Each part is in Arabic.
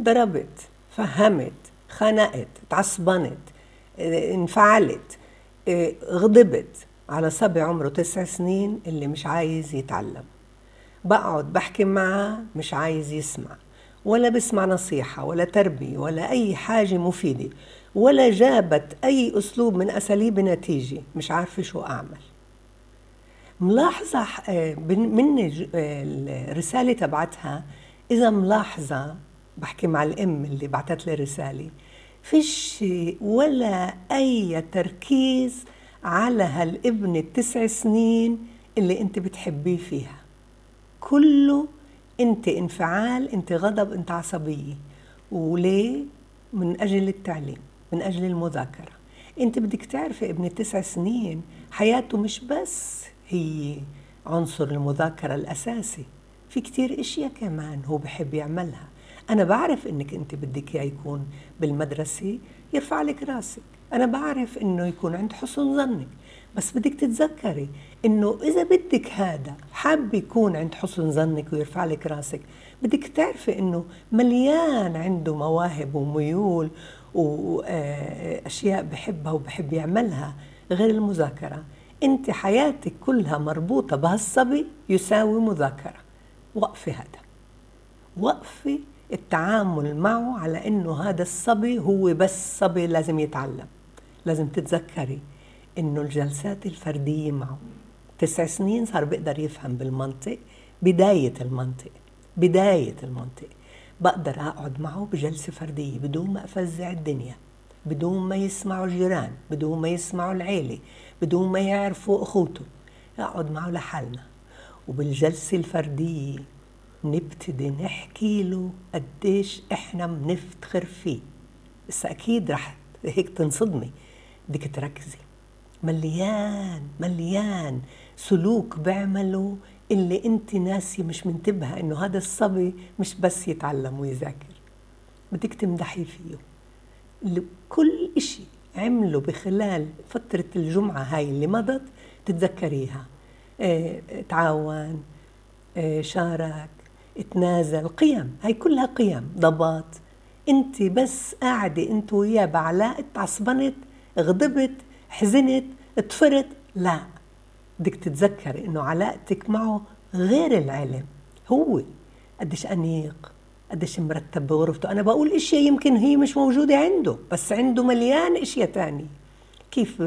ضربت فهمت خنقت تعصبنت آه، انفعلت آه، غضبت على صبي عمره تسع سنين اللي مش عايز يتعلم. بقعد بحكي معاه مش عايز يسمع ولا بسمع نصيحة ولا تربية ولا أي حاجة مفيدة ولا جابت أي أسلوب من أساليب نتيجة مش عارفة شو أعمل. ملاحظة آه، من الرسالة تبعتها إذا ملاحظة بحكي مع الأم اللي بعتت لي رسالة. فيش ولا أي تركيز على هالابن التسع سنين اللي أنت بتحبيه فيها. كله أنت انفعال أنت غضب أنت عصبية. وليه؟ من أجل التعليم من أجل المذاكرة. أنت بدك تعرفي ابن التسع سنين حياته مش بس هي عنصر المذاكرة الأساسي في كتير إشياء كمان هو بحب يعملها. أنا بعرف إنك أنت بدك إياه يكون بالمدرسة يرفع لك راسك. أنا بعرف إنه يكون عند حسن ظنك. بس بدك تتذكري إنه إذا بدك هذا حاب يكون عند حسن ظنك ويرفع لك راسك بدك تعرفي إنه مليان عنده مواهب وميول واشياء بحبها وبحب يعملها. غير المذاكرة أنت حياتك كلها مربوطة بهالصبي يساوي مذاكرة. وقفي هذا. وقفي التعامل معه على إنه هذا الصبي هو بس صبي لازم يتعلم. لازم تتذكري إنه الجلسات الفردية معه. تسع سنين صار بيقدر يفهم بالمنطق بداية المنطق بداية المنطق. بقدر أقعد معه بجلسة فردية بدون ما أفزع الدنيا بدون ما يسمعوا الجيران بدون ما يسمعوا العيلة بدون ما يعرفوا أخوته. أقعد معه لحالنا. وبالجلسة الفردية نبتدي نحكي له قديش إحنا بنفتخر فيه. بس أكيد رح هيك تنصدمي. بدك تركزي. مليان مليان سلوك بيعمله اللي انت ناسي مش منتبهة إنه هذا الصبي مش بس يتعلم ويذاكر. بدك تمدحي فيه. كل إشي عمله بخلال فترة الجمعة هاي اللي مضت تتذكريها. آه تعاون آه شارك تنازل قيم هي كلها قيم. ضبط انت بس قاعدة انت وياه بعلاء تعصبنت غضبت حزنت طفرت. لا. بدك تتذكري انه علاقتك معه غير العلم. هو. قديش انيق قديش مرتب بغرفته. أنا بقول إشياء يمكن هي مش موجودة عنده بس عنده مليان إشياء تانية. كيف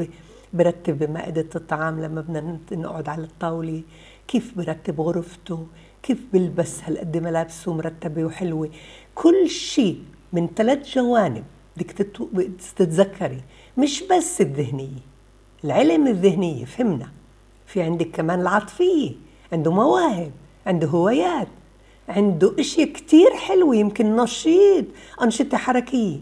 برتب مائدة الطعام لما بدنا نقعد على الطاولة؟ كيف برتب غرفته؟ كيف بلبس هالقد ملابسه مرتبة وحلوة. كل شيء من ثلاث جوانب بدك تتذكري. مش بس الذهنية العلم الذهنية فهمنا. في عندك كمان العاطفية عنده مواهب عنده هوايات عنده إشياء كتير حلوة يمكن نشيط أنشطة حركية.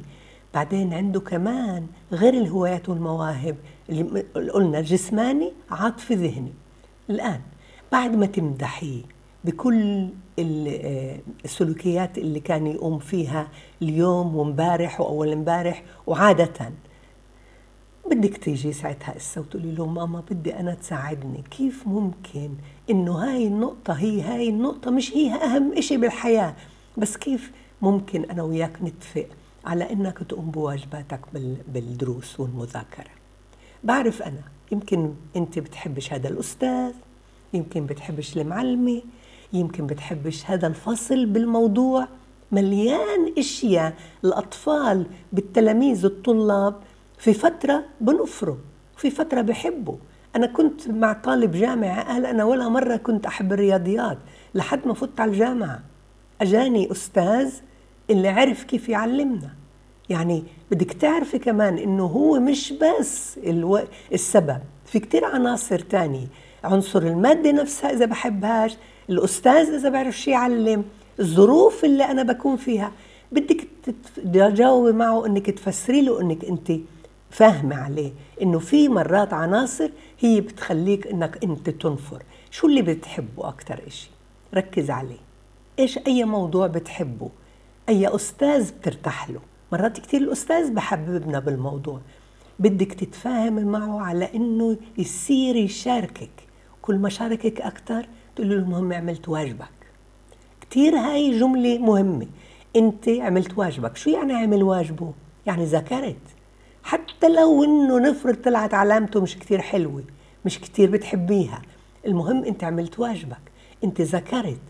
بعدين عنده كمان غير الهوايات والمواهب اللي قلنا جسماني عاطفي ذهني. الآن بعد ما تمدحيه بكل آه، السلوكيات اللي كان يقوم فيها اليوم وامبارح وأول امبارح وعادة. بدك تيجي ساعتها اسا وتقولي له ماما بدي أنا تساعدني. كيف ممكن إنه هاي النقطة هي هاي النقطة مش هي أهم إشي بالحياة؟ بس كيف ممكن أنا وياك نتفق على إنك تقوم بواجباتك بالدروس والمذاكرة؟ بعرف أنا يمكن أنت بتحبش هذا الأستاذ يمكن بتحبش المعلمة يمكن بتحبش هذا الفصل بالموضوع. مليان أشياء الأطفال بالتلاميذ الطلاب في فترة بنفروا في فترة بحبوا. أنا كنت مع طالب جامعة قال أنا ولا مرة كنت أحب الرياضيات لحد ما فت على الجامعة. أجاني أستاذ اللي عرف كيف يعلمنا. يعني بدك تعرفي كمان إنه هو مش بس ألو... السبب في كتير عناصر تانية. عنصر المادة نفسها إذا بحبهاش الأستاذ إذا بعرف شي يعلم الظروف اللي أنا بكون فيها. بدك تجاوبي معه إنك تفسري له إنك أنت فاهمة عليه إنه في مرات عناصر هي بتخليك إنك أنت تنفر. شو اللي بتحبه أكثر إشي؟ ركز عليه. إيش أي موضوع بتحبه؟ أي أستاذ بترتاح له؟ مرات كثير الأستاذ بحببنا بالموضوع. بدك تتفاهمي معه على إنه يصير يشاركك. كل ما شاركك أكثر تقول له المهم عملت واجبك. كثير هاي جملة مهمة. انت عملت واجبك. شو يعني عمل واجبه؟ يعني ذكرت. حتى لو انه نفرض طلعت علامته مش كتير حلوة مش كتير بتحبيها. المهم انت عملت واجبك. انت ذكرت.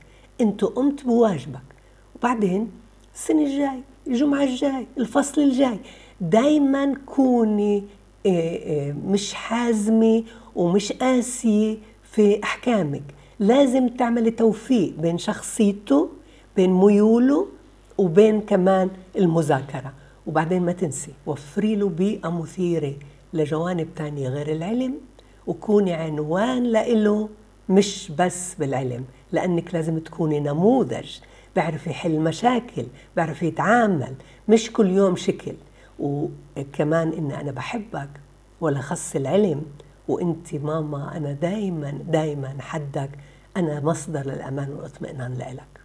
انت قمت بواجبك. وبعدين السنة الجاي الجمعة الجاي الفصل الجاي دايما كوني آه، آه، مش حازمة ومش قاسية في أحكامك. لازم تعملي توفيق بين شخصيته بين ميوله وبين كمان المذاكرة. وبعدين ما تنسي وفري له بيئة مثيرة لجوانب تانية غير العلم وكوني عنوان لإله مش بس بالعلم. لأنك لازم تكوني نموذج بيعرف يحل مشاكل بيعرف يتعامل مش كل يوم شكل. وكمان إن أنا بحبك ولا خص العلم. وانت ماما أنا دايما دايما حدك أنا مصدر للأمان والإطمئنان لإلك.